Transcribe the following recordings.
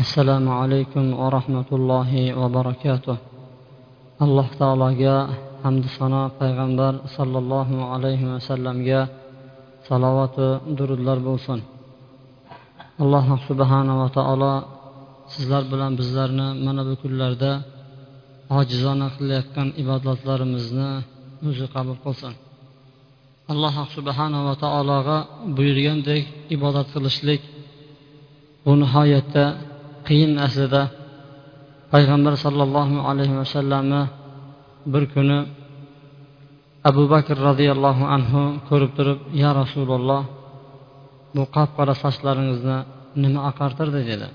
assalomu alaykum va rahmatullohi va barakatuh. Alloh taologa hamdu sano payg'ambar sollallohu alayhi vasallamga salovatu durudlar bo'lsin. Alloh subhanava taolo sizlar bilan bizlarni mana bu kunlarda ojizona qilayotgan ibodatlarimizni o'zi qabul qilsin. Alloh subhanava taologa buyurgandek ibodat qilishlik bu nihoyatda qiyin aslida payg'ambar sollallohu alayhi vasallamni bir kuni abu bakr roziyallohu anhu ko'rib turib ya rasululloh bu qop qora sochlaringizni nima oqartirdi? dedi.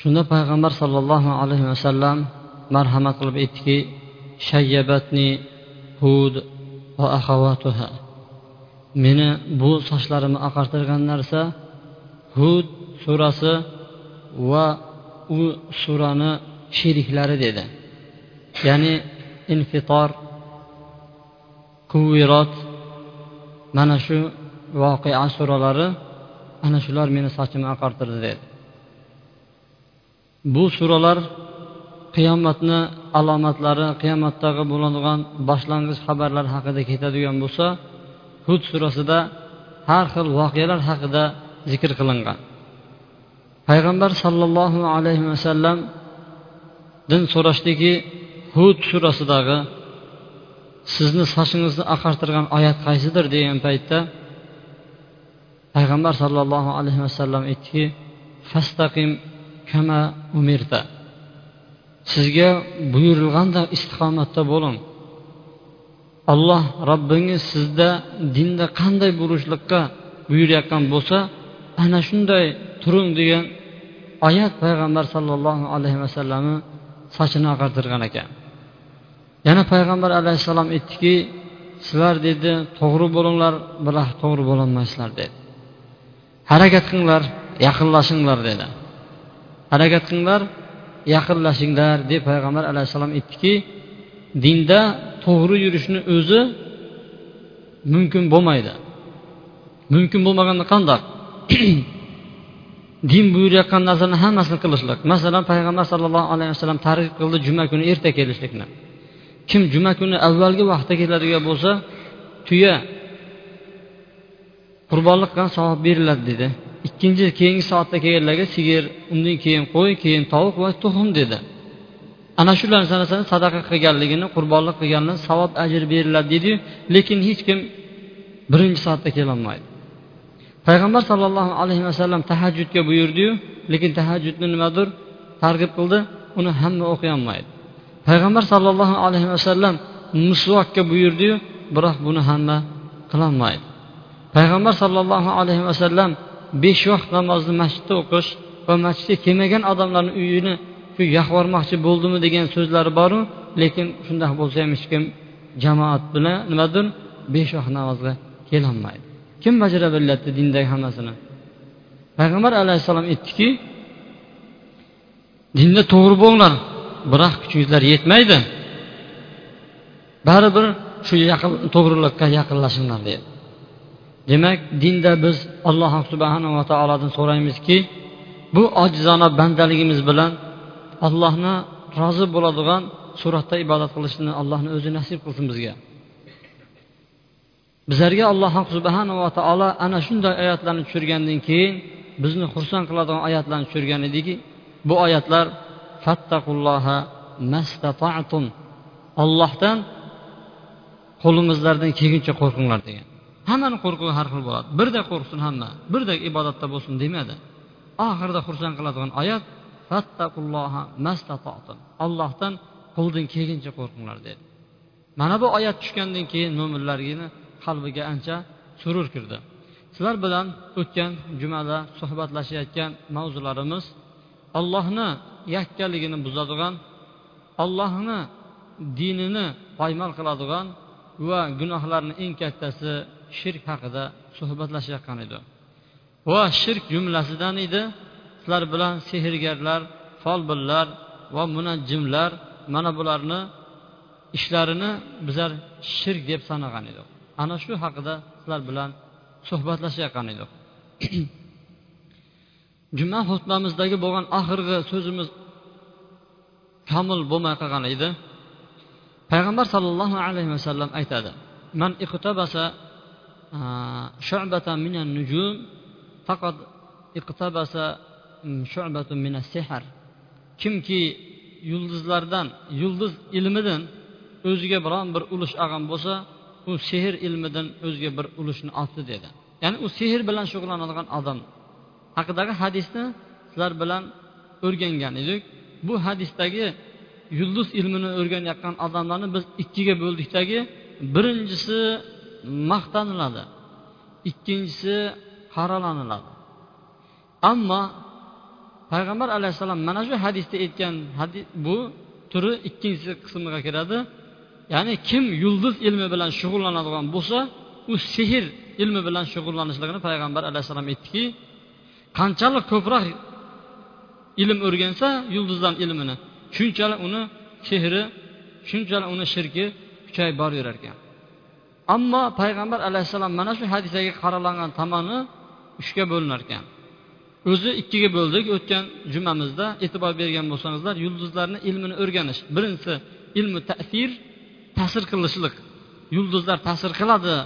Shunda payg'ambar sollallohu alayhi vasallam marhamat qilib aytdiki shayyabatni hud va ahavatuha meni bu sochlarimni oqartirgan narsa hud surasi va u surani sheriklari dedi. Ya'ni infitor kuvirot mana shu voqea suralari ana shular meni sochimni oqartirdi dedi. Bu suralar qiyomatni alomatlari qiyomatdagi bo'ladigan boshlang'ich xabarlar haqida ketadigan bo'lsa hud surasida har xil voqealar haqida zikr qilingan. Payg'ambar sollallohu alayhi vasallamdan so'rashdiki hud surasidagi sizni sochingizni oqartirgan oyat qaysidir degan paytda payg'ambar sollallohu alayhi vasallam aytdiki fastaqim kama umirta. Sizga buyurilganda istiqomatda bo'ling. Alloh robbingiz sizda dinda qanday bo'lishlikqa buyurayotgan bo'lsa ana shunday turing degan oyat payg'ambar sollallohu alayhi vasallamni sochini oqartirgan ekan. Yana payg'ambar alayhissalom aytdiki sizlar dedi to'g'ri bo'linglar biroq to'g'ri bo'lolmaysizlar dedi. Harakat qilinglar yaqinlashinglar dedi. Harakat qilinglar yaqinlashinglar deb payg'ambar alayhissalom aytdiki dinda to'g'ri yurishni o'zi mumkin bo'lmaydi. Mumkin bo'lmaganda qandoq? din buyurayotgan narsalarni hammasini qilishlik. Masalan payg'ambar sallallohu alayhi vasallam targ'ib qildi juma kuni erta kelishlikni. Kim juma kuni avvalgi vaqtda keladigan bo'lsa tuya qurbonlik qilgan savob beriladi dedi. Ikkinchi keyingi soatda kelganlarga sigir undan keyin qo'y keyin tovuq va tuxum dedi. Ana shu narsani sadaqa qilganligini qurbonlik qilganini savob ajr beriladi deydiyu lekin hech kim birinchi soatda kelolmaydi. Payg'ambar sollallohu alayhi vasallam tahajjudga buyurdiyu lekin tahajjudni nimadir targ'ib qildi uni hamma o'qiy payg'ambar sollallohu alayhi vasallam musvokka buyurdiyu biroq buni hamma qilolmaydi. Payg'ambar sollallohu alayhi vasallam besh vaqt namozni masjidda o'qish va masjidga kelmagan odamlarni uyini shu yahvormoqchi bo'ldimi degan so'zlari boru lekin shundoq bo'lsa ham hech kim jamoat bilan nimadir besh vaqt namozga kelolmaydi. Kim bajara bilyapti dindagi hammasini payg'ambar alayhissalom aytdiki dinda to'g'ri bo'linglar biroq kuchingizlar yetmaydi baribir shu yaqin to'g'rilikka yaqinlashinglar dedi demak dinda biz alloh subhanava taolodan so'raymizki bu ojizona bandaligimiz bilan allohni rozi bo'ladigan suratda ibodat qilishni allohni o'zi nasib qilsin bizga bizlarga alloh subhanava taolo ana shunday oyatlarni tushirgandan keyin bizni xursand qiladigan oyatlarni tushirgan ediki bu oyatlar fattaqulloha mastata'tum. Ollohdan qo'lingizlardan kelguncha qo'rqinglar degan. Hammani qo'rquvi har xil bo'ladi. Birdek qo'rqsin hamma birdek ibodatda bo'lsin demadi. Oxirida xursand qiladigan oyat fattaqulloha mastata'tum. Ollohdan qo'ldan kelguncha qo'rqinglar dedi. Mana bu oyat tushgandan keyin mo'minlargina qalbiga ancha surur kirdi. Sizlar bilan o'tgan jumada suhbatlashayotgan mavzularimiz ollohni yakkaligini buzadigan ollohni dinini poymol qiladigan va gunohlarni eng kattasi shirk haqida suhbatlashayotgan edi. Va shirk jumlasidan edi sizlar bilan sehrgarlar folbinlar va munajjimlar mana bularni ishlarini bizlar shirk deb sanagan edik. Ana shu haqida sizlar bilan suhbatlashayotgan edik. Juma xutbamizdagi bo'lgan oxirgi so'zimiz komil bo'lmay qolgan edi. Payg'ambar sollallohu alayhi vasallam aytadi man iqtabasa shu'batan minan nujum faqat iqtabasa shu'batun minas sehr kimki yulduzlardan yulduz ilmidan o'ziga biron bir ulush olgan bo'lsa u sehr ilmidan o'ziga bir ulushni oldi dedi ya'ni u sehr bilan shug'ullanadigan odam haqidagi hadisni sizlar bilan o'rgangan edik. Bu hadisdagi yulduz ilmini o'rganayotgan odamlarni biz ikkiga bo'ldikdagi birinchisi maqtaniladi ikkinchisi qaralaniladi. Ammo payg'ambar alayhissalom mana shu hadisda aytgan hadis bu turi ikkinchi qismiga kiradi. Ya'ni kim yulduz ilmi bilan shug'ullanadigan bo'lsa u sehr ilmi bilan shug'ullanishligini payg'ambar alayhissalom aytdiki qanchalik ko'proq ilm o'rgansa yulduzdan ilmini shunchalik uni sehri shunchalik uni shirki kuchayib boraverar ekan. Ammo payg'ambar alayhissalom mana shu hadisaga qaralangan tomoni uchga bo'linar ekan. O'zi ikkiga bo'ldik o'tgan jumamizda e'tibor bergan bo'lsangizlar yulduzlarni ilmini o'rganish birinchisi ilmi ta'sir ta'sir qilishlik. Yulduzlar ta'sir qiladi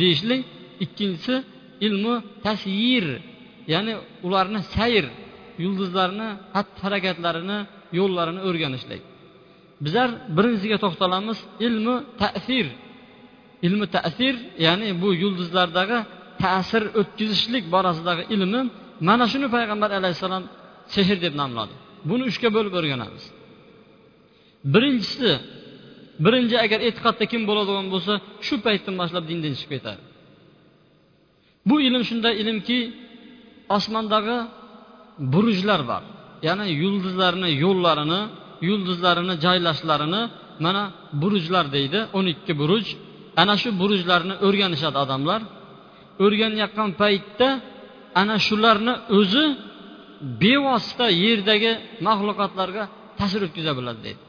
deyishlik. Ikkinchisi ilmi tasyir ya'ni ularni sayr yulduzlarni xatti harakatlarini yo'llarini o'rganishlik. Bizlar birinchisiga to'xtalamiz ilmi ta'sir. Ilmi ta'sir ya'ni bu yulduzlardagi ta'sir o'tkazishlik borasidagi ilmi mana shuni payg'ambar alayhissalom sehr deb nomladi. Buni uchga bo'lib o'rganamiz. Birinchisi birinchi agar e'tiqodda kim bo'ladigan bo'lsa shu paytdan boshlab dindan chiqib ketadi bu ilm shunday ilmki osmondagi burujlar bor. Ya'ni yulduzlarni yo'llarini yulduzlarini joylashlarini mana burujlar deydi o'n ikki buruj. Ana shu burujlarni o'rganishadi odamlar. O'rganayotgan paytda ana shularni o'zi bevosita yerdagi maxluqotlarga ta'sir o'tkaza biladi deydi.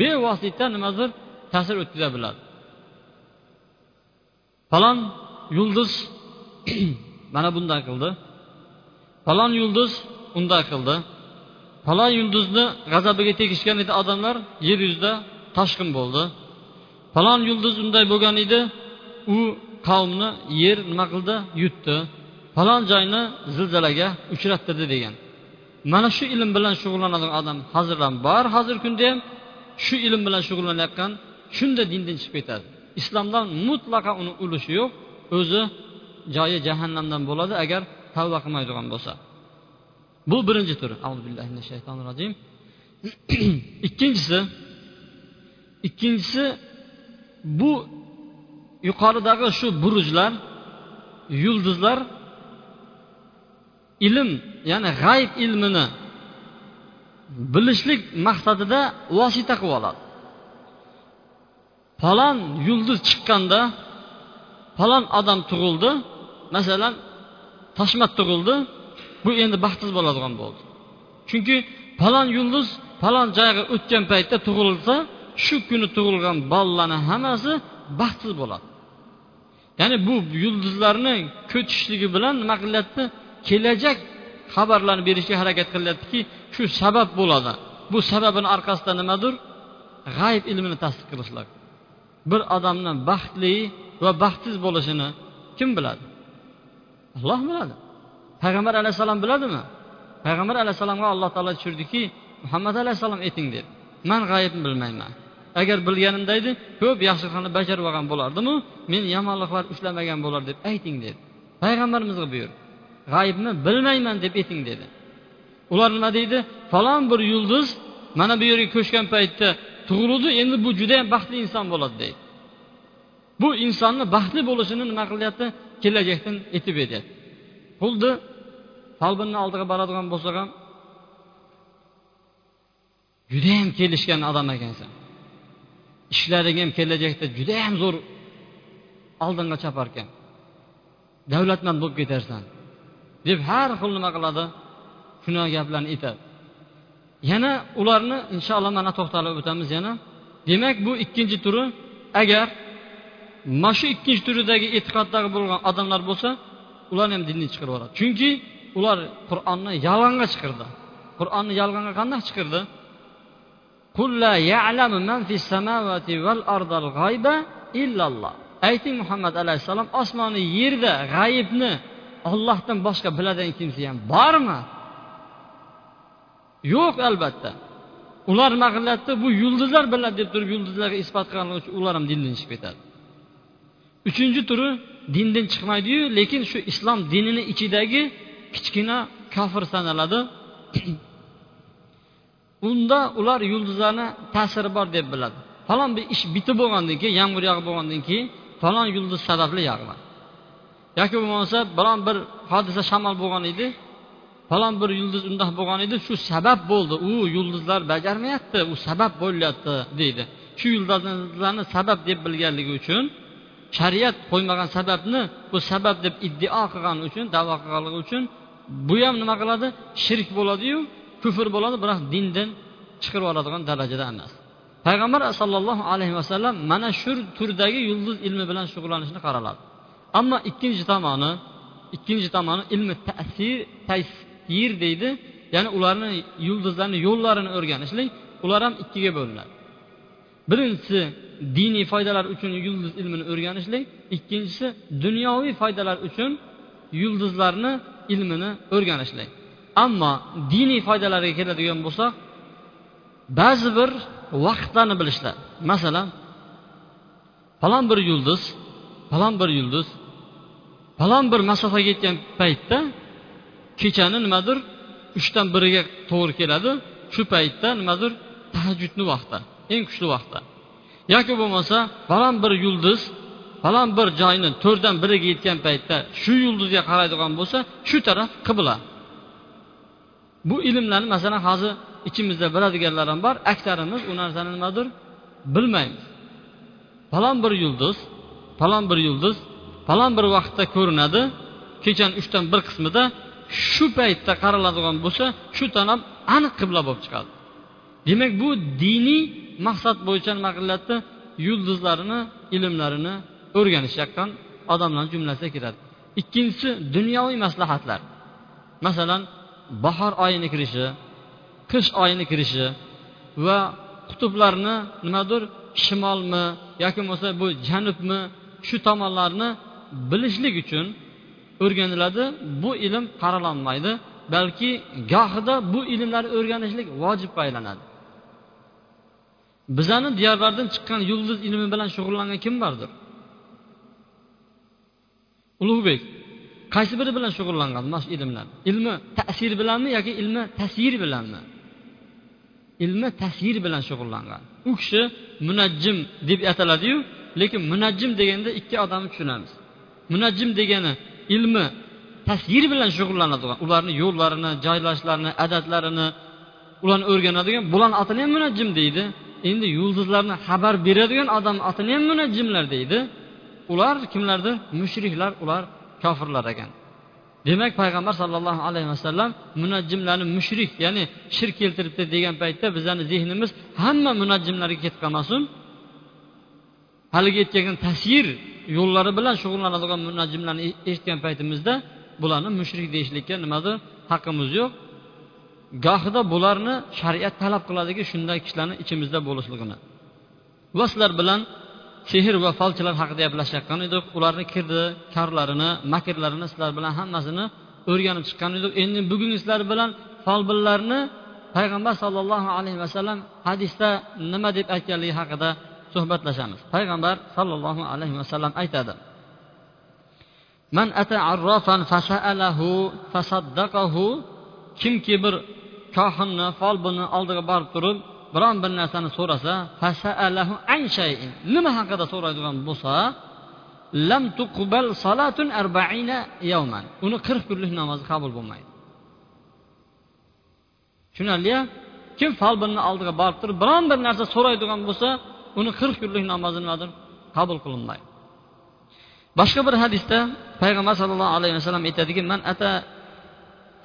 Bevosita nimadir ta'sir o'tkaza biladi. Falon yulduz mana bunday qildi. Falon yulduz unday qildi. Falon yulduzni g'azabiga tegishgan edi odamlar yer yuzida toshqin bo'ldi. Falon yulduz unday bo'lgan edi u qavmni yer nima qildi? Yutdi. Falon joyni zilzilaga uchrattirdi degan. Mana shu ilm bilan shug'ullanadigan odam hozir ham bor hozirgi kunda ham shu ilm bilan shug'ullanayotgan shunda dindan chiqib ketadi. Islomdan mutlaqo uni ulushi yo'q o'zi joyi jahannamdan bo'ladi agar tavba qilmaydigan bo'lsa. Bu birinchi turi shaytonir rojim ikkinchisi ikkinchisi bu yuqoridagi shu burujlar yulduzlar ilm ya'ni g'ayb ilmini bilishlik maqsadida vosita qilib oladi. Falon yulduz chiqqanda falon odam tug'ildi masalan toshmat tug'ildi bu endi baxtsiz bo'ladigan bo'ldi. Chunki falon yulduz falon joyga o'tgan paytda tug'ilsa shu kuni tug'ilgan bolalarni hammasi baxtsiz bo'ladi. Ya'ni bu yulduzlarni ko'chishligi bilan nima qilyapti? Kelajak xabarlarni berishga harakat qilyaptiki shu sabab bo'ladi. Bu sababini orqasida nimadir? G'ayb ilmini tasdiq qilishlar. Bir odamni baxtli va baxtsiz bo'lishini kim biladi? Alloh biladi. Payg'ambar alayhissalom biladimi? Payg'ambar alayhissalomga alloh taolo tushirdiki muhammad alayhissalom ayting deb man g'ayibni bilmayman. Agar bilganimda edi ko'p yaxshiliklarni bajarib olgan bo'lardimu? Men yomonliklar ushlamagan bo'lar deb ayting dedi. Payg'ambarimizga buyurdi. G'ayibni bilmayman deb ayting dedi. Ular nima deydi? Falon bir yulduz mana bu yerga ko'chgan paytda tug'ildi endi bu judayam baxtli inson bo'ladi deydi. Bu insonni baxtli bo'lishini nima qilyapti? Kelajakdan aytib beryapti. Xuddi folbinni oldiga boradigan bo'lsak ham judayam kelishgan odam ekansan. Ishlaring ham kelajakda judayam zo'r oldinga chopar ekan davlatmand bo'lib ketarsan. Deb har xil nima qiladi? Shunaqa gaplarni aytadi. Yana ularni inshaalloh mana to'xtalib o'tamiz yana. Demak bu ikkinchi turi agar mana shu ikkinchi turidagi e'tiqoddagi bo'lgan odamlar bo'lsa ularni ham dindan chiqarib yuboradi chunki ular qur'onni yolg'onga chiqirdi. Qur'onni yolg'onga qanday chiqirdi? Ayting muhammad alayhissalom osmoni yerda g'ayibni ollohdan boshqa biladigan kimsa ham bormi? Yo'q albatta. Ular mag'illatni bu yulduzlar biladi deb turib yulduzlarga isbot qilganligi uchun ular ham dindan chiqib ketadi. Uchinchi turi dindan chiqmaydiyu lekin shu islom dinini ichidagi kichkina kofir sanaladi. Unda ular yulduzlarni ta'siri bor deb biladi. Falon bir ish bitib bo'lgandan keyin yomg'ir yog'ib bo'lgandan keyin falon yulduz sababli yog'iladi yoki bo'lmasa biron bir hodisa shamol bo'lgan edi falon bir yulduz undoq bo'lgan edi shu sabab bo'ldi. U yulduzlar bajarmayapti u sabab bo'lyapti deydi. Shu yulduzlarni sabab deb bilganligi uchun shariat qo'ymagan sababni bu sabab deb iddao qilgani uchun davo qilganligi uchun bu ham nima qiladi? Shirk bo'ladiyu kufr bo'ladi biroq dindan chiqarib yuboradigan darajada emas. Payg'ambar sollallohu alayhi vasallam mana shu turdagi yulduz ilmi bilan shug'ullanishni qaraladi. Ammo ikkinchi tomoni ikkinchi tomoni ilmi tasir tasyir deydi. Ya'ni ularni yulduzlarni yo'llarini o'rganishlik ular ham ikkiga bo'linadi. Birinchisi diniy foydalar uchun yulduz ilmini o'rganishlik ikkinchisi dunyoviy foydalar uchun yulduzlarni ilmini o'rganishlik. Ammo diniy foydalarga keladigan bo'lsak ba'zi bir vaqtlarni bilishlar. Masalan falon bir yulduz falon bir yulduz falon bir masofaga yetgan paytda kechani nimadir uchdan biriga to'g'ri keladi. Shu paytda nimadir tahajjudni vaqti eng kuchli vaqti. Yoki bo'lmasa baland bir yulduz baland bir joyni to'rtdan biriga yetgan paytda shu yulduzga qaraydigan bo'lsa shu taraf qibla. Bu ilmlarni masalan hozir ichimizda biladiganlar ham bor aksarimiz u narsani nimadir bilmaymiz. Falon bir yulduz falon bir yulduz falon bir vaqtda ko'rinadi. Kechani uchdan bir qismida shu paytda qaraladigan bo'lsa shu taraf aniq qibla bo'lib chiqadi. Demak bu diniy maqsad bo'yicha nima qilyapti yulduzlarini ilmlarini o'rganishayotgan odamlar jumlasiga kiradi. Ikkinchisi dunyoviy maslahatlar. Masalan bahor oyini kirishi qish oyini kirishi va qutblarni nimadir shimolmi yoki bo'lmasa bu janubmi shu tomonlarni bilishlik uchun o'rganiladi. Bu ilm qaralolmaydi balki gohida bu ilmlarni o'rganishlik vojibga aylanadi bizani diyorlardan chiqqan yulduz ilmi bilan shug'ullangan kim bordir? Ulug'bek qaysi biri bilan shug'ullangan mana shu ilmlar? Ilmi ta'sir bilanmi yoki ilmi tasir bilanmi? Ilmi tasir bilan shug'ullangan. U kishi munajjim deb ataladiyu lekin munajjim deganda ikki odamni tushunamiz. Munajjim degani ilmi tasvir bilan shug'ullanadigan ularni yo'llarini joylashlarini adatlarini ularni o'rganadigan bularni otini ham munajjim deydi. Endi yulduzlarni xabar beradigan odam otini ham munajjimlar deydi. Ular kimlardir mushriklar ular kofirlar ekan. Demak payg'ambar sollallohu alayhi vasallam munajjimlarni mushrik ya'ni shirk keltiribdi degan paytda bizani zehnimiz hamma munajjimlarga ketib qolmasin haligi aytgan tasir yo'llari bilan shug'ullanadigan munajjimlarni e- eshitgan paytimizda bularni mushrik deyishlikka nimadir haqqimiz yo'q. Gohida bularni shariat talab qiladiki shunday kishilarni ichimizda bo'lishligini. Va sizlar bilan sehr va falchilar haqida gaplashayotgan edik. Ularni kirdi karlarini makrlarini sizlar bilan hammasini o'rganib chiqqan edik. Endi bugungi sizlar bilan folbinlarni payg'ambar sollallohu alayhi vasallam hadisda nima deb aytganligi haqida suhbatlashamiz. Payg'ambar sollallohu alayhi vasallam aytadi. Man ata arrofan fasaddaqahu kimki bir kohinni folbinni oldiga borib turib biron bir narsani so'rasa nima haqida so'raydigan bo'lsa lam tuqbal salatun arba'ina yawman uni qirq kunlik namozi qabul bo'lmaydi. Tushunarlia kim folbinni oldiga borib turib biron bir narsa so'raydigan bo'lsa uni qirq kunlik namozi nimadir qabul qilinmaydi boshqa bir hadisda payg'ambar sallallohu alayhi vasallam aytadiki man ata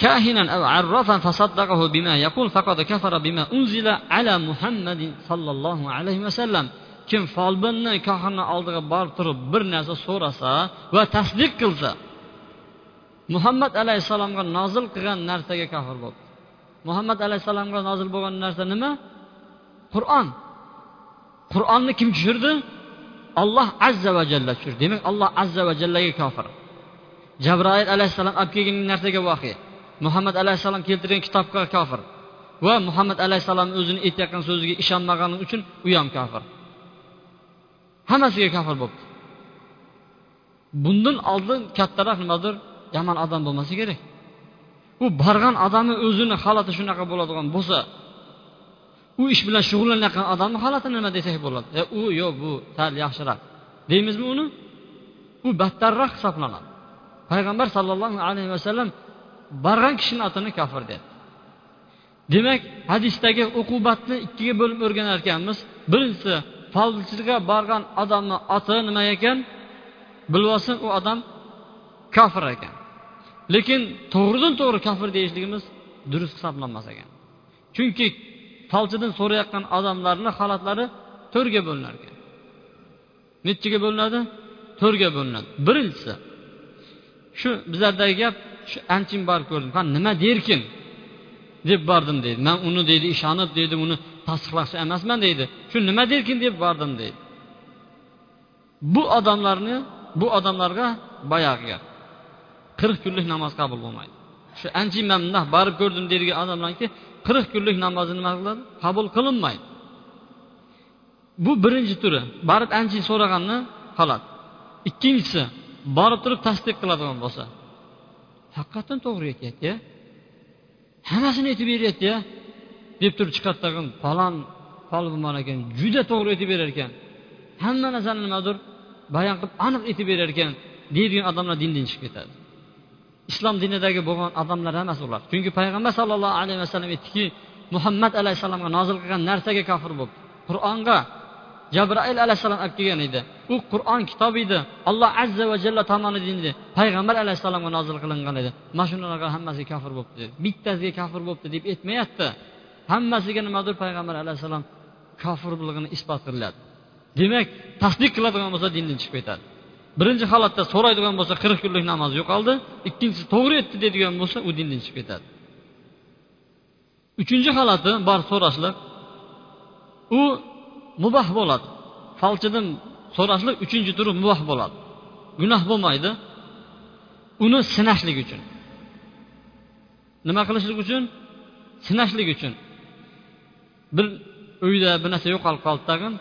كاهنا أو عرافا فصدقه بما يقول فقد كفر بما أنزل على محمد صلى الله عليه وسلم kim folbinni kohinni oldiga borib turib bir narsa so'rasa va tasdiq qilsa muhammad alayhissalomga nozil qilgan narsaga kofir bo'ldi muhammad alayhissalomga nozil bo'lgan narsa nima qur'on Qur'onni kim tushirdi? Olloh azza va jalla tushirdi. Demak alloh azza va jallaga kofir. Jabroil alayhissalom olib kelgan narsaga voqea. Muhammad alayhissalom keltirgan kitobga kofir. Va muhammad alayhissalom o'zini aytayotgan so'ziga ishonmagani uchun u ham kofir. Hammasiga kofir bo'libdi. Bundan oldin kattaroq nimadir yomon odam bo'lmasa kerak. U borgan odamni o'zini holati shunaqa bo'ladigan bo'lsa u ish bilan shug'ullanayotgan odamni holati nima desak bo'ladi? E, u yo'q bu sal yaxshiroq. Deymizmi uni? U battarroq hisoblanadi. Payg'ambar sollallohu alayhi vasallam borgan kishini otini kofir dedi demak hadisdagi uqubatni ikkiga bo'lib o'rganar ekanmiz birinchisi folbinchilikqa borgan odamni oti nima ekan? Bilib olsin u odam kofir ekan. Lekin to'g'ridan to'g'ri kofir deyishligimiz durust hisoblanmas ekan. Chunki falchidan so'rayotgan odamlarni holatlari to'rtga bo'linar ekan nechiga bo'linadi? To'rtga bo'linadi. Birinchisi shu bizlardagi gap shu anchin borib ko'rdim. Ha nima derkin? Deb bordim deydi. Man uni deydi ishonib deydi uni tasdiqlamoqchi emasman deydi. Shu nima derkin deb bordim deydi. Bu odamlarni bu odamlarga boyagi gap. Qirq kunlik namoz qabul bo'lmaydi. Shu ancha man bundoq borib ko'rdim deydigan odamlarniki qirq kunlik namozi nima qiladi? Qabul qilinmaydi. Bu birinchi turi. Borib ancha so'raganni holat ikkinchisi borib turib tasdiq qiladigan bo'lsa. Haqiqatdan to'g'ri aytyapti hammasini aytib beryapti deb turib chiqadi tag'in falon folbimon ekan juda to'g'ri aytib berar ekan. Hamma narsani nimadir bayon qilib aniq aytib berar ekan deydigan odamlar dindan chiqib ketadi. Islom dinidagi bo'lgan odamlar emas ular. Chunki payg'ambar sallallohu alayhi vasallam aytdiki muhammad alayhissalomga nozil qilgan narsaga kofir bo'ldi qur'onga jabroil alayhissalom olib kelgan edi. U qur'on kitobi edi. Alloh azza va jalla tomonidan payg'ambar alayhissalomga nozil qilingan edi. Mana shularga hammasiga kofir bo'libdi bittasiga kofir bo'libdi deb aytmayapti. Hammasiga nimadir payg'ambar alayhissalom kofirligini isbot qiladi. Demak tasdiq qiladigan bo'lsa dindan chiqib ketadi. Birinchi holatda so'raydigan bo'lsa qirq kunlik namoz yo'qoldi ikkinchisi to'g'ri aytdi deydigan bo'lsa u dindan chiqib ketadi. Uchinchi holati bor so'rashlik u muboh bo'ladi. Falchidan so'rashlik uchinchi turi muboh bo'ladi. Gunoh bo'lmaydi. Uni sinashlik uchun. Nima qilishlik uchun? Sinashlik uchun. Bir uyda bir narsa yo'qolib qoldi tag'in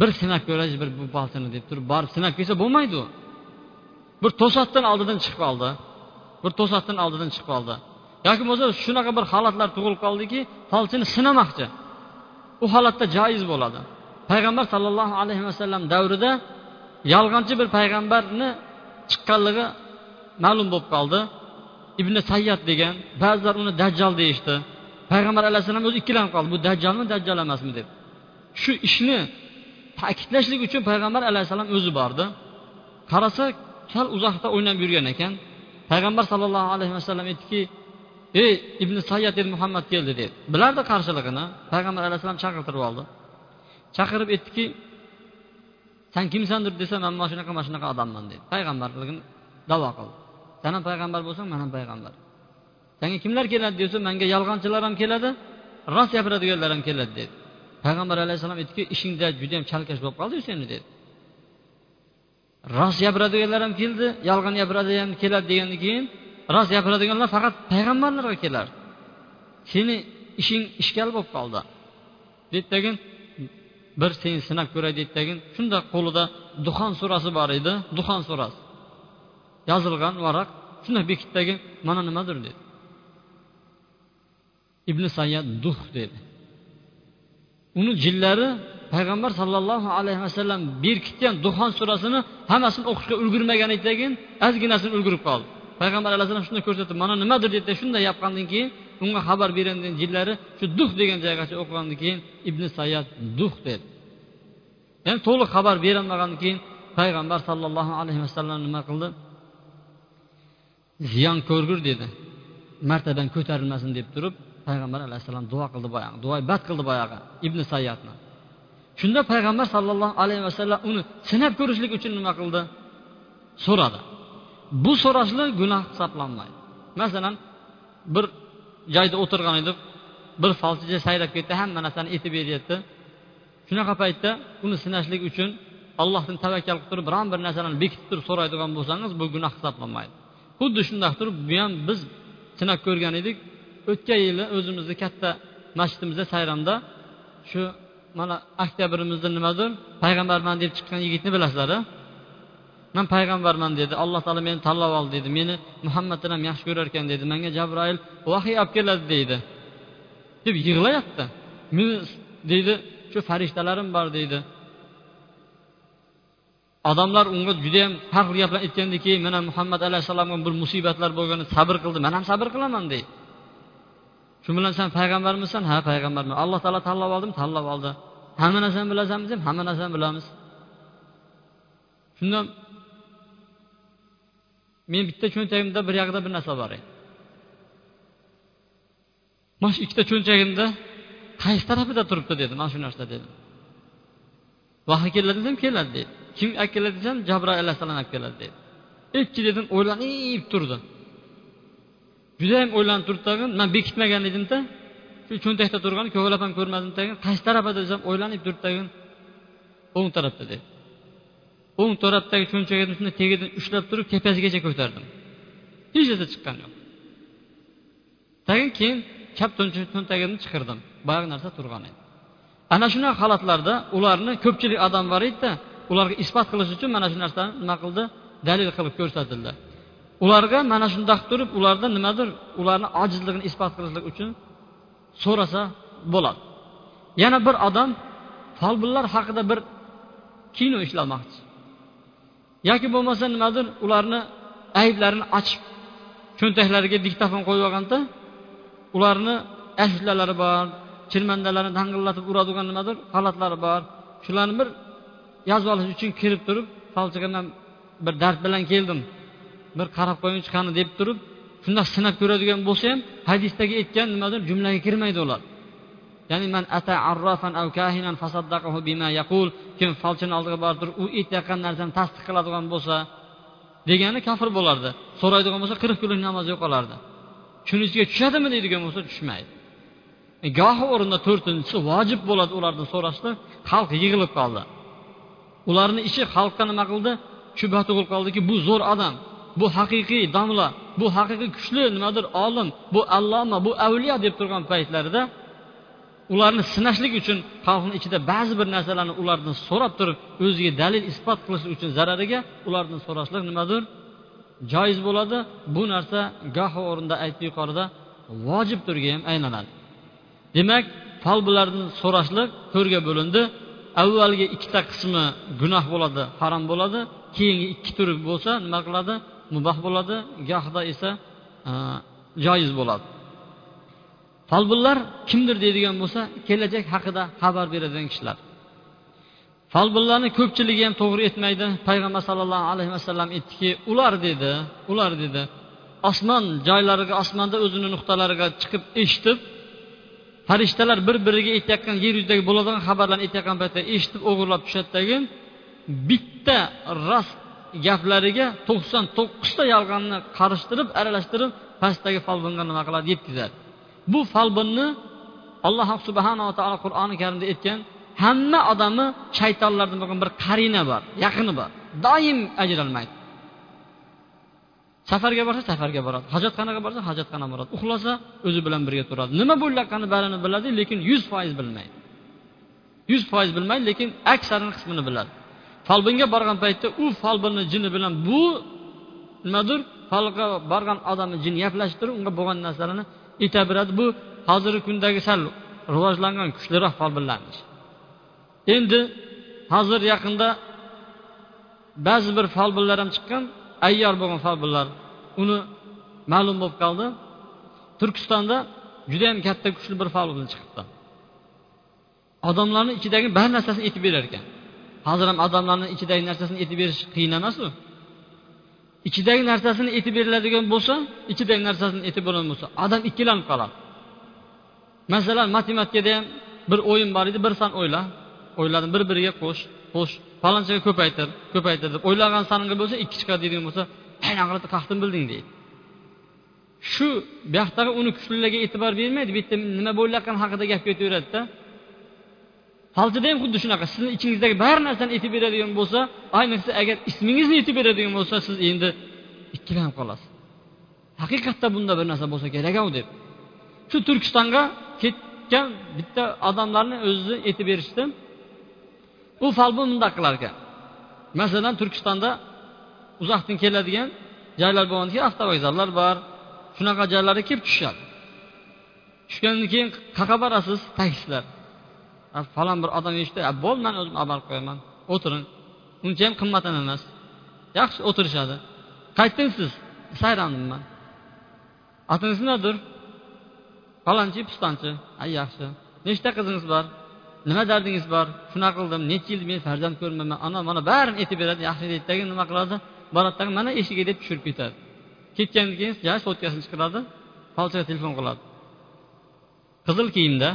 bir sinab ko'raylik bir bu deb turib borib sinab kelsa bo'lmaydi u. Bir to'satdan oldidan chiqib qoldi bir to'satdan oldidan chiqib qoldi yoki bo'lmasa shunaqa bir holatlar tug'ilib qoldiki folchini sinamoqchi. U holatda joiz bo'ladi. Payg'ambar sollallohu alayhi vasallam davrida yolg'onchi bir payg'ambarni chiqqanligi ma'lum bo'lib qoldi. Ibn sayyat degan ba'zilar uni dajjal deyishdi. Payg'ambar alayhissalom o'zi ikkilanib qoldi. Bu dajjolmi dajjal emasmi deb. Shu ishni ta'kidlashlik uchun payg'ambar alayhissalom o'zi bordi. Qarasa sal uzoqda o'ynab yurgan ekan. Payg'ambar sollallohu alayhi vasallam aytdiki ey ibn sayyad ibn muhammad keldi dedi. Bilardi qarshiligini payg'ambar alayhissalom chaqirtirib oldi. Chaqirib aytdiki san kimsandir desa man mana shunaqa mana shunaqa odamman dedi. Payg'ambarligini davo qildi. San ham payg'ambar bo'lsang man ham payg'ambar. Sanga kimlar keladi? desa manga yolg'onchilar ham keladi rost gapiradiganlar ham keladi dedi. Payg'ambar alayhissalom aytdiki ishingda judayam chalkash bo'lib qoldiku seni dedi. Rost gapiradiganlar ham keldi yolg'on gapiradigan keladi degandan keyin rost gapiradiganlar faqat payg'ambarlarga kelar. Seni ishing ishkal bo'lib qoldi deydidagin bir seni sinab ko'ray deydidagin shunda qo'lida duxon surasi bor edi duxon surasi. Yozilgan varaq shundoq bekitdagin mana nimadir dedi. Ibn sayyad duh dedi. Uni jinlari payg'ambar sollallohu alayhi vasallam berkitgan duxon surasini hammasini o'qishga ulgurmagan ekan keyin ozginasini ulgurib qoldi. Payg'ambar alayhissalom shunday ko'rsatib mana nimadir deb shunday yoqqandan keyin unga xabar bergan jinlari shu duh degan joygacha o'qigandan keyin ibn sayyad duh dedi. Ya'ni to'liq xabar berolmagandan keyin payg'ambar sollallohu alayhi vasallam nima qildi? Ziyon ko'rgur dedi. Martaban ko'tarilmasin deb turib payg'ambar alayhissalom duo qildi boyagi duo bad qildi boyagi ibn sayyatni shunda payg'ambar sollallohu alayhi vasallam uni sinab ko'rishlik uchun nima qildi? So'radi. Bu so'rashlik gunoh hisoblanmaydi. Masalan bir joyda o'tirgan edik bir falchicha sayrab ketdi hamma narsani aytib beryapti. Shunaqa paytda uni sinashlik uchun allohdan tavakkal qilib turib biron bir narsalarni bekitib turib so'raydigan bo'lsangiz bu gunoh hisoblanmaydi. Xuddi shundoq turib bu ham biz sinab ko'rgan edik o'tgan yili o'zimizni katta masjidimizda sayramda shu mana oktябrimizda nimadir payg'ambarman deb chiqqan yigitni bilasizlar man payg'ambarman dedi. Alloh taolo meni tanlab oldi dedi. Meni muhammaddan ham yaxshi ko'rar ekan dedi. Manga jabroil vahiy olib keladi deydi. Deb yig'layapti. Meni deydi. Shu farishtalarim bor deydi. Odamlar unga judayam har xil gaplarni aytgandan keyin mana muhammad alayhissalomga bir musibatlar bo'lganda sabr qildi. Man ham sabr qilaman deydi. Shu bilan san payg'ambarmisan ha payg'ambarman alloh taolo tanlab oldim tanlab oldi hamma narsani bilasanmi desam hamma narsani bilamiz shunda men bitta cho'ntagimda bir yoqda bir narsa bor edi mana shu ikkita cho'ntagimda qaysi tarafida turibdi dedi mana shu narsa dedi vahiy keladi desam keladi dedi kim olib keladi desam jabroil alayhissalom olib keladi dedi ikki dedim o'ylanib turdi judayam o'ylanib turdi tag'in man bekitmagan edimda shu cho'ntakda turgan ko'glab ham ko'rmadim tagin qaysi tarafida desam o'ylanib turdi tagin o'ng tarafda dedi. O'ng tarafdagi cho'nchagimni shunday tagidan ushlab turib tepasigacha ko'tardim. Hech narsa chiqqani yo'q. Tagin keyin chap cho'ntagimni chiqirdim. Boyagi narsa turgan edi. Ana shunaqa holatlarda ularni ko'pchilik odam bor edida ularga isbot qilish uchun mana shu narsani nima qildi? Dalil qilib ko'rsatildi. Ularga mana shundoq turib ularda nimadir ularni ojizligini isbot qilishlik uchun so'rasa bo'ladi. Yana bir odam folbinlar haqida bir kino ishlamoqchi. Yoki bo'lmasa nimadir ularni ayblarini ochib cho'ntaklariga diktafon qo'yib olganda ularni ashulalar bor chirmandalarni dang'illatib uradigan nimadir holatlari bor. Shularni bir yozib olish uchun kirib turib falchigandan bir dard bilan keldim. Bir qarab qo'yingchi qani deb turib shundoq sinab ko'radigan bo'lsa ham hadisdagi aytgan nimadir jumlaga kirmaydi ular. Ya'ni man ata arrafan aw kahinan fasaddaqahu bima yaqul kim falchini oldiga borib turib u aytayotgan narsani tasdiq qiladigan bo'lsa degani kofir bo'lardi. So'raydigan bo'lsa qirq kunlik namoz yo'qolardi. Shuni ichiga tushadimi deydigan bo'lsa tushmaydi. E, gohi o'rinda to'rtinchisi vojib bo'ladi ulardan so'rashlik xalq yig'ilib qoldi. Ularni ishi xalqqa nima qildi? Shubha tug'ilib qoldiki bu zo'r odam. Bu haqiqiy domla bu haqiqiy kuchli nimadir olim bu alloma bu avliyo deb turgan paytlarida ularni sinashlik uchun xalqni ichida ba'zi bir narsalarni ulardan so'rab turib o'ziga dalil isbot qilish uchun zarariga ulardan so'rashlik nimadir joiz bo'ladi. Bu narsa gohi o'rinda aytdi yuqorida vojib turga ham aylanadi. Demak folbularni so'rashlik to'rga bo'lindi. Avvalgi ikkita qismi gunoh bo'ladi harom bo'ladi. Keyingi ikki turi bo'lsa nima qiladi? Mubah bo'ladi gohida esa e, joiz bo'ladi. Folbinlar kimdir deydigan bo'lsa kelajak haqida xabar beradigan kishilar. Folbinlarni ko'pchiligi ham to'g'ri aytmaydi payg'ambar sallallohu alayhi vasallam aytdiki ular dedi ular dedi osmon joylariga osmonda o'zini nuqtalariga chiqib eshitib farishtalar bir biriga aytayotgan yer yuzidagi bo'ladigan xabarlarni aytayotgan paytda eshitib o'g'irlab tushadidagi bitta rost gaplariga to'qson to'qqizta yolg'onni qarishtirib aralashtirib pastdagi folbinga nima qiladi yetkazadi bu folbinni alloh subhanava taolo qur'oni karimda aytgan hamma odamni shaytonlardan bo'lgan bir qarina bor yaqini bor doim ajralmaydi. Safarga borsa safarga boradi hojatxonaga borsa hojatxonaga boradi uxlasa o'zi bilan birga turadi. Nima bo'layotganini barini biladi lekin yuz foiz bilmaydi. Yuz foiz bilmaydi lekin aksarini qismini biladi. Folbinga borgan paytda u folbinni jini bilan bu nimadir folga borgan odamni jini gaplashib unga bo'lgan narsalarni aytaveradi bu hozirgi kundagi sal rivojlangan kuchliroq folbinlarni endi hozir yaqinda ba'zi bir folbinlar ham chiqqan ayyor bo'lgan folbinlar uni ma'lum bo'lib qoldi. Turkistonda judayam katta kuchli bir folbin chiqibdi. Odamlarni ichidagi bar narsasini aytib berar ekan hozir ham odamlarni ichidagi narsasini aytib berish qiyin emasmi? Ichidagi narsasini aytib beriladigan bo'lsa ichidagi narsasini aytib bo'ladigan bo'lsa odam ikkilanib qoladi. Masalan matematikada ham bir o'yin bor edi bir son o'yla o'ylarni bir biriga qo'sh qo'sh palonchaga ko'paytir ko'paytir deb o'ylagan soningga bo'lsa ikki chiqadi deydigan bo'lsa aynan qilib qaqdim bilding deydi. Shu buyoqdagi uni kuchlilarga e'tibor bermaydi bu yerda nima bo'layotgani haqida gap ketaveradida falchida ham xuddi shunaqa. Sizni ichingizdagi bari narsani aytib beradigan bo'lsa ayniqsa agar ismingizni aytib beradigan bo'lsa siz endi ikkilanib qolasiz. Haqiqatda bunda bir narsa bo'lsa kerak u deb. Shu turkistonga ketgan bitta odamlarni o'zini aytib berishdi. U folbin bundoq qilar ekan masalan turkistonda uzoqdan keladigan joylar bo'lgandan avtovokzallar bor. Shunaqa joylarga kelib tushishadi. Tushgandan keyin qayerqa borasiz taksilar falon bir odam eshitdi bo'ldi man o'zim amal qo'yaman o'tiring uncha ham qimmat ham emas yaxshi o'tirishadi qaytdingiz siz. Sayrandiman otingiz nimadir falonchi pistonchi ay yaxshi nechta qizingiz bor nima dardingiz bor shunaqa qildim necha yil men farzand ko'rmayman ana mana barini aytib beradi yaxshi deydidagi nima qiladi boradidagi mana eshigiga deb tushirib ketadi ketgandan keyin ja sotkasini chiqaradi falchaga telefon qiladi qizil kiyimda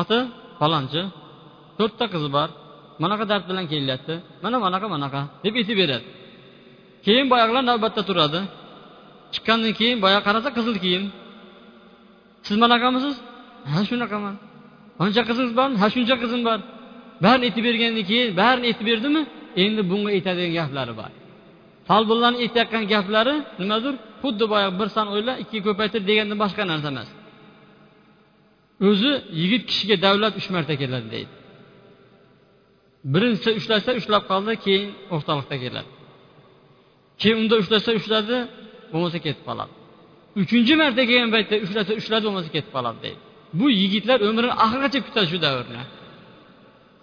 oti falonchi to'rtta qizi bor manaqa dard bilan kelyapti mana manaqa manaqa deb aytib beradi. Keyin boyag'ilar navbatda turadi. Chiqqandan keyin boya qarasa qizil kiyim. Siz manaqamisiz ha shunaqaman. Qancha qizingiz bormi ha shuncha qizim bor. Barini aytib bergandan keyin barini aytib berdimi? Endi bunga aytadigan gaplari bor. Folbinlarni aytayotgan gaplari nimadir xuddi boyagi bir son o'yla ikkiga ko'paytir degandan boshqa narsa emas. O'zi yigit kishiga davlat uch marta keladi deydi. Birinchisi ushlasa ushlab qoldi keyin o'rtoqlikda keladi. Keyin unda ushlasa ushladi bo'lmasa ketib qoladi. Uchinchi marta kelgan paytda ushlasa ushladi bo'lmasa ketib qoladi deydi. Bu yigitlar umrini oxirigacha kutadi shu davrni.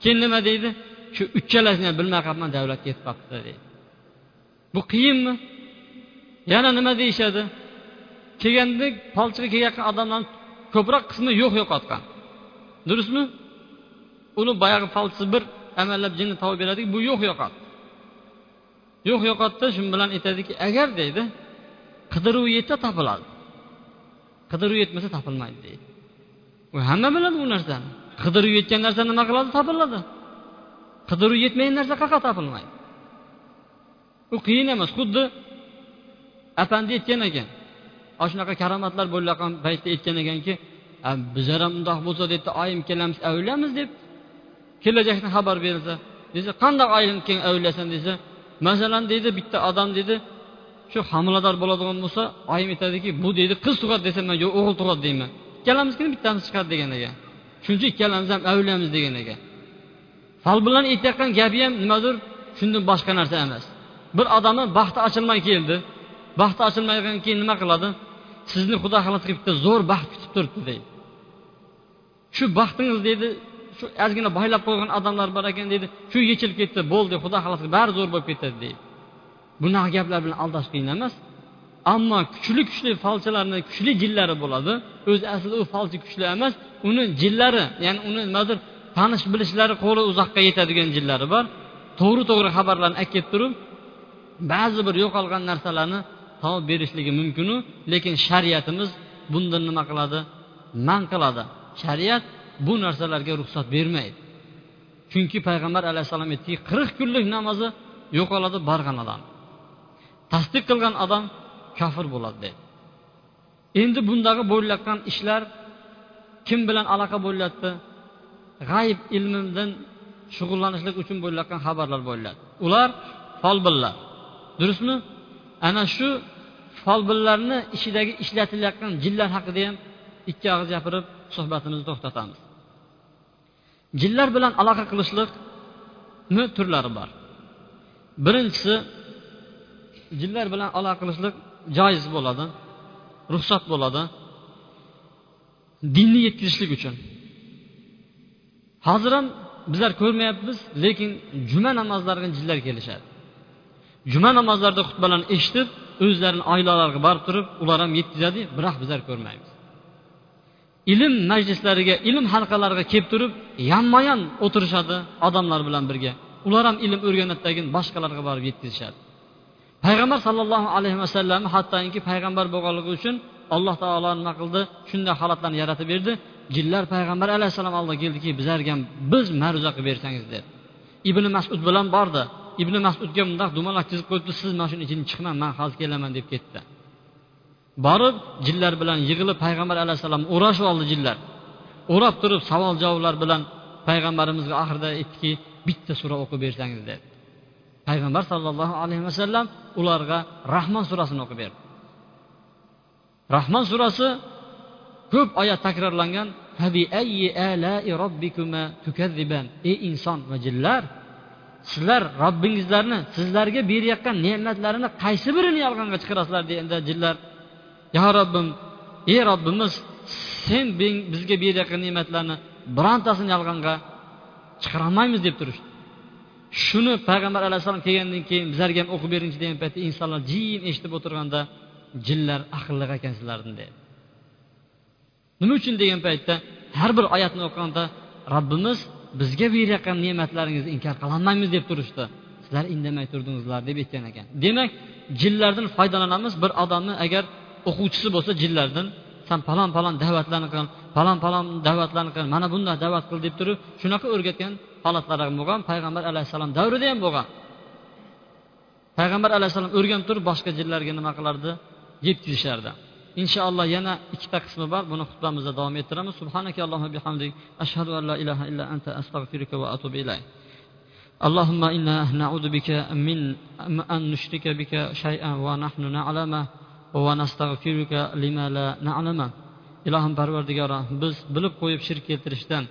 Keyin nima deydi? Shu uchalasini ham bilmay qolibman davlat ketib qolibdi deydi. Bu qiyinmi? Yana nima deyishadi? Kelganda polchiga kelayotgan odamlarni ko'proq qismi yo'q yo'qotgan. Durustmi? Uni boyagi falchisi bir amallab jinni topib beradi bu yo'q yo'qot. Yo'q yo'qotdi shu bilan aytadiki agar deydi qidiruv yetsa topiladi. Qidiruv yetmasa topilmaydi deydi. U hamma biladi bu narsani. Qidiruv yetgan narsa nima qiladi? Topiladi. Qidiruv yetmagan narsa qayerqa topilmaydi? U qiyin emas xuddi apandi aytgan ekan. Ana shunaqa karomatlar bo'layotgan paytda aytgan ekanki bizlar ham undoq bo'lsa deydi oyim kelamiz avlaymiz deb kelajakni xabar berilsa desa qandoq oyim keyin avliyasan desa masalan deydi bitta odam deydi shu homilador bo'ladigan bo'lsa oyim aytadiki bu deydi qiz tug'adi desa man yo'q o'g'il tug'adi deyman. Ikkalamizga bittamiz chiqadi degan ekan shuning uchun ikkalamiz ham avlaymiz degan ekan bilan aytayotgan gapi ham nimadir? Shundan boshqa narsa emas. Bir odamni baxti ochilmay keldi. Baxti ochilmagan keyin nima qiladi? Sizni xudo xohlasa bitta zo'r baxt kutib turibdi deydi. Shu baxtingiz deydi shu ozgina boylab qo'ygan odamlar bor ekan deydi shu yechilib ketdi bo'ldi xudo xohlasa bari zo'r bo'lib ketadi deydi. Bunaqa gaplar bilan aldash qiyin emas ammo kuchli kuchli falchilarni kuchli jillari bo'ladi. O'zi aslida u falchi kuchli emas uni jillari ya'ni uni nimadir tanish bilishlari qo'li uzoqqa yetadigan jillari bor. To'g'ri to'g'ri xabarlarni aytib kelib turib ba'zi bir yo'qolgan narsalarni topib berishligi mumkinu lekin shariatimiz bundan nima qiladi? Man qiladi. Shariat bu narsalarga ruxsat bermaydi. Chunki payg'ambar alayhissalom aytdiki qirq kunlik namozi yo'qoladi borgan odam. Tasdiq qilgan odam kofir bo'ladi dedi. Endi bundagi bo'layotgan ishlar kim bilan aloqa bo'lyapti g'ayb ilmidan shug'ullanishlik uchun bo'layotgan xabarlar bo'lyapti ular folbinlar durustmi? Ana shu folbinlarni ichidagi ishlatilayotgan jinlar haqida ham ikki og'iz gapirib suhbatimizni to'xtatamiz. Jinlar bilan aloqa qilishlikni turlari bor. Birinchisi jinlar bilan aloqa qilishlik joiz bo'ladi ruxsat bo'ladi dinni yetkazishlik uchun. Hozir ham bizlar ko'rmayapmiz lekin juma namozlariga jinlar kelishadi. Juma namozlarida xutbalarni eshitib o'zlarini oilalariga borib turib ular ham yetkazadi biroq bizlar ko'rmaymiz. Ilm majlislariga ilm halqalariga kelib turib yonma yon o'tirishadi odamlar bilan birga. Ular ham ilm o'rganadidagin boshqalarga borib yetkazishadi payg'ambar sollallohu alayhi vasallam hattoki payg'ambar bo'lganligi uchun alloh taolo nima qildi? Shunday holatlarni yaratib berdi. Jinlar payg'ambar alayhissalom oldiga keldiki bizlarga ham biz ma'ruza qilib bersangiz dedi. Ibn masud bilan bordi. Ibn masudga bundoq dumalak chizib qo'yibdi siz mana shuni ichidan chiqmang man hozir kelaman deb ketdi. Borib jinlar bilan yig'ilib payg'ambar alayhissalom o'rashib oldi jinlar. O'rab turib savol javoblar bilan payg'ambarimizga oxirida aytdiki bitta sura o'qib bersangiz dedi. Payg'ambar sollallohu alayhi vasallam ularga rahmon surasini o'qib berdi. Rahmon surasi ko'p oyat takrorlangan ey inson va jinlar sizlar robbingizlarni sizlarga berayotgan ne'matlarini qaysi birini yolg'onga chiqarasizlar deganda jinlar yo robbim ey robbimiz sen bizga berayotgan ne'matlarni birontasini yolg'onga chiqarolmaymiz deb turishdi. Shuni payg'ambar alayhissalom kelgandan keyin bizlarga ham o'qib beringchi degan paytda insonlar jim eshitib o'tirganda jinlar aqlli ekansizlarni dedi nima uchun degan paytda har bir oyatni o'qiganda robbimiz bizga berayotgan ne'matlaringizni inkor qilolmaymiz deb turishdi. Sizlar indamay turdingizlar deb aytgan ekan. Demak jinlardan foydalanamiz. Bir odamni agar o'quvchisi bo'lsa jinlardan san falon falon da'vatlarni qil falon falon da'vatlarni qil mana bunday da'vat qil deb turib shunaqa o'rgatgan holatlar ham bo'lgan. Payg'ambar alayhissalom davrida ham bo'lgan. Payg'ambar alayhissalom o'rganib turib boshqa jinlarga nima qilardi? Yetkazishardi inshaalloh yana ikkita qismi bor buni xutbamizda davom ettiramiz subhanaka allohumma bihamdik ashhadu an la ilaha illa anta astag'firuka va atubu ilayk اللهم إنا نعوذ بك من أن نشرك بك شيئا ونحن نعلمه ونستغفرك لما لا نعلمه ilohim parvardigoro biz bilib qo'yib shirk keltirishdan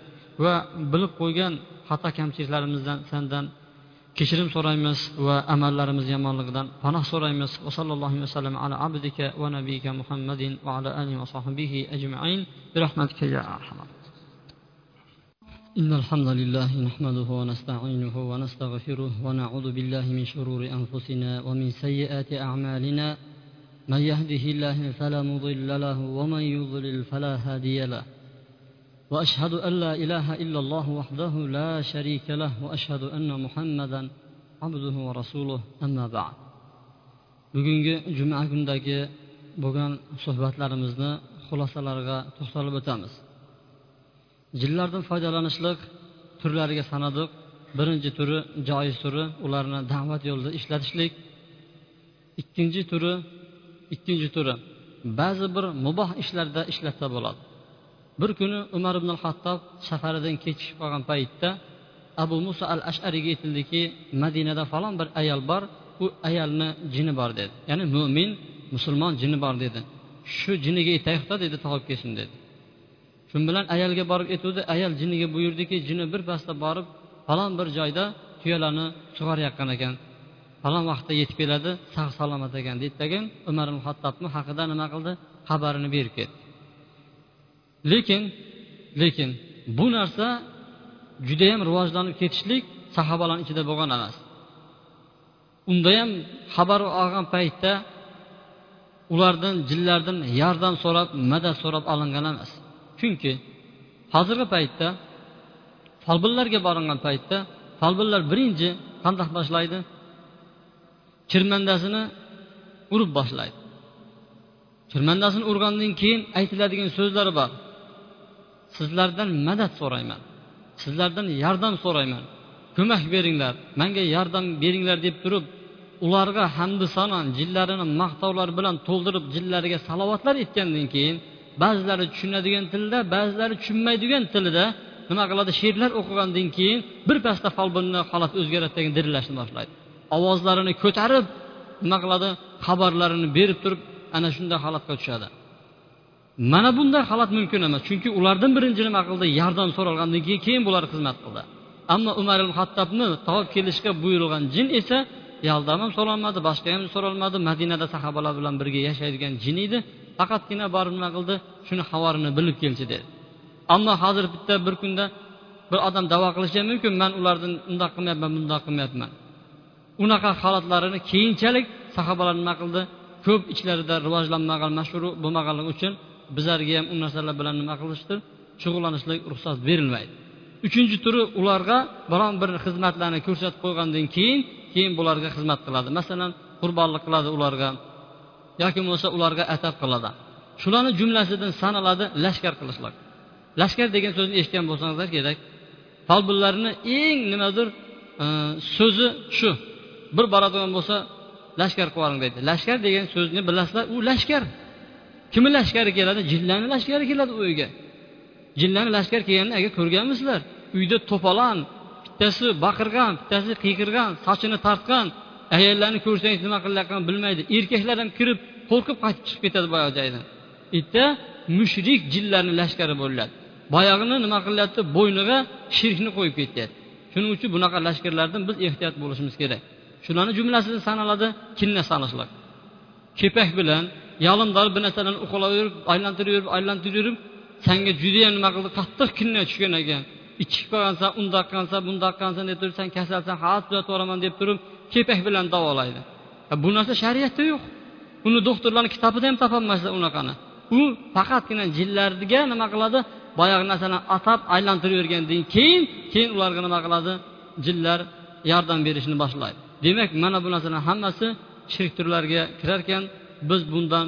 va bilib qo'ygan xato kamchiliklarimizdan sendan kechirim so'raymiz va amallarimiz yomonligidan panoh so'raymiz va sallallohu alayhi vasallam ala abdika va nabiyka إن الحمد لله نحمده ونستعينه ونستغفره ونعوذ بالله من شرور أنفسنا ومن سيئات أعمالنا. من يهده الله فلا مضل له ومن يضلل فلا هادي له. واشهد ان لا اله الا الله وحده لا شريك له واشهد ان محمدا عبده ورسوله اما بعد bugungi juma kunidagi bo'lgan suhbatlarimizni xulosalariga to'xtalib o'tamiz jinlardan foydalanishlik turlariga sanadik birinchi turi joiz turi ularni da'vat yo'lida ishlatishlik ikkinchi turi ikkinchi turi ba'zi bir muboh ishlarda ishlatsa bo'ladi Bir kuni umar ibn hattob safaridan kechikib qolgan paytda abu muso al ashariyga aytildiki madinada falon bir ayol bor u ayolni jini bor dedi. Ya'ni mo'min musulmon jini bor dedi. Shu jiniga aytaylikda dedi topib kelsin dedi. Shu bilan ayolga borib aytuvdi ayol jiniga buyurdiki jini birpasda borib falon bir joyda tuyalarni sug'orayotgan ekan. Falon vaqtda yetib keladi sog' salomat ekan deydidagin umar ibn hattobni haqida nima qildi? Xabarini berib ketdi. Lekin lekin bu narsa judayam rivojlanib ketishlik sahobalarni ichida bo'lgan emas. Unda ham xabar olgan paytda ulardan jinlardan yordam so'rab madad so'rab olingan emas. Chunki hozirgi paytda folbinlarga boringan paytda folbinlar birinchi qandoq boshlaydi? Chirmandasini urib boshlaydi. Chirmandasini urgandan keyin aytiladigan so'zlari bor. Sizlardan madad so'rayman. Sizlardan yordam so'rayman. Ko'mak beringlar manga yordam beringlar deb turib ularga hamdu sanon jillarini maqtovlar bilan to'ldirib jillariga salovatlar aytgandan keyin ba'zilari tushunadigan tilda ba'zilari tushunmaydigan tilida nima qiladi? She'rlar o'qigandan keyin birpasda folbinni holati o'zgaradi dirillashni boshlaydi. Ovozlarini ko'tarib nima qiladi? Xabarlarini berib turib ana shunday holatga tushadi. Mana bunday holat mumkin emas chunki ulardan birinchi nima qildi yordam so'ralgandan keyin keyin bular xizmat qildi. Ammo umar ibn hattobni topib kelishga buyurilgan jin esa yordam ham so'ralmadi boshqa ham so'ralmadi madinada sahobalar bilan birga yashaydigan jin edi. Faqatgina borib nima qildi? Shuni xabarini bilib kelchi dedi. Ammo hozir bitta bir kunda bir odam davo qilishi mumkin. Man ulardan undoq qilmayapman bundoq qilmayapman. Unaqa holatlarini keyinchalik sahobalar nima qildi? Ko'p ichlarida rivojlanmagan mashhur bo'lmaganligi uchun bizlarga ham u narsalar bilan nima qilishdir? Shug'ullanishlik ruxsat berilmaydi. Uchinchi turi ularga biron bir xizmatlarni ko'rsatib qo'ygandan keyin keyin bularga xizmat qiladi. Masalan qurbonlik qiladi ularga yoki bo'lmasa ularga atab qiladi. Shularni jumlasidan sanaladi lashkar qilishlik. Lashkar degan so'zni eshitgan bo'lsangizlar kerak. Folbinlarni eng nimadir e, so'zi shu. Bir boradigan bo'lsa lashkar qilib deydi. Lashkar degan so'zni bilasizlar u lashkar. Kimni lashkari keladi? Jinlarni lashkari keladi u uyga. Jinlarni lashkar kelganini agar ko'rganmisizlar uyda to'polon bittasi baqirgan bittasi qiyqirgan sochini tortgan ayollarni ko'rsangiz nima qilayotganini bilmaydi. Erkaklar ham kirib qo'rqib qaytib chiqib ketadi boyagi joydan. Bitta mushrik jinlarni lashkari bo'ladi. Boyag'ini nima qilyapti? Bo'yniga shirkni qo'yib ketyapti. Shuning uchun bunaqa lashkarlardan biz ehtiyot bo'lishimiz kerak. Shularni jumlasida sanaladi kinna sanashlar kepak bilan yalimdor bir narsalarni uqalayverib aylantirib yurib aylantirib yurib sanga judayam nima qildi? Qattiq kinna tushgan ekan. Ichib qolgansan undoq qilgansan bundoq qilgansan deb turib san kasalsan hali tuzatib yuboraman deb turib kepak bilan davolaydi. Bu narsa shariatda yo'q. Uni doktorlarni kitobida ham topolmaysizlar unaqani. U faqatgina jinlarga nima qiladi? Boyagi narsalarni atab aylantirib yurgandan keyin keyin ularga nima qiladi? Jinlar yordam berishni boshlaydi. Demak mana bu narsalar hammasi shirk turlariga kirar ekan biz bundan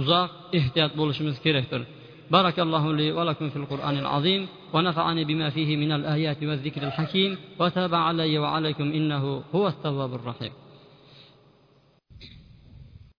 uzoq ehtiyot bo'lishimiz kerakdir. بارك الله لي ولكم في القرآن العظيم ونفعني بما فيه من الآيات والذكر الحكيم وتاب علي وعليكم إنه هو التواب الرحيم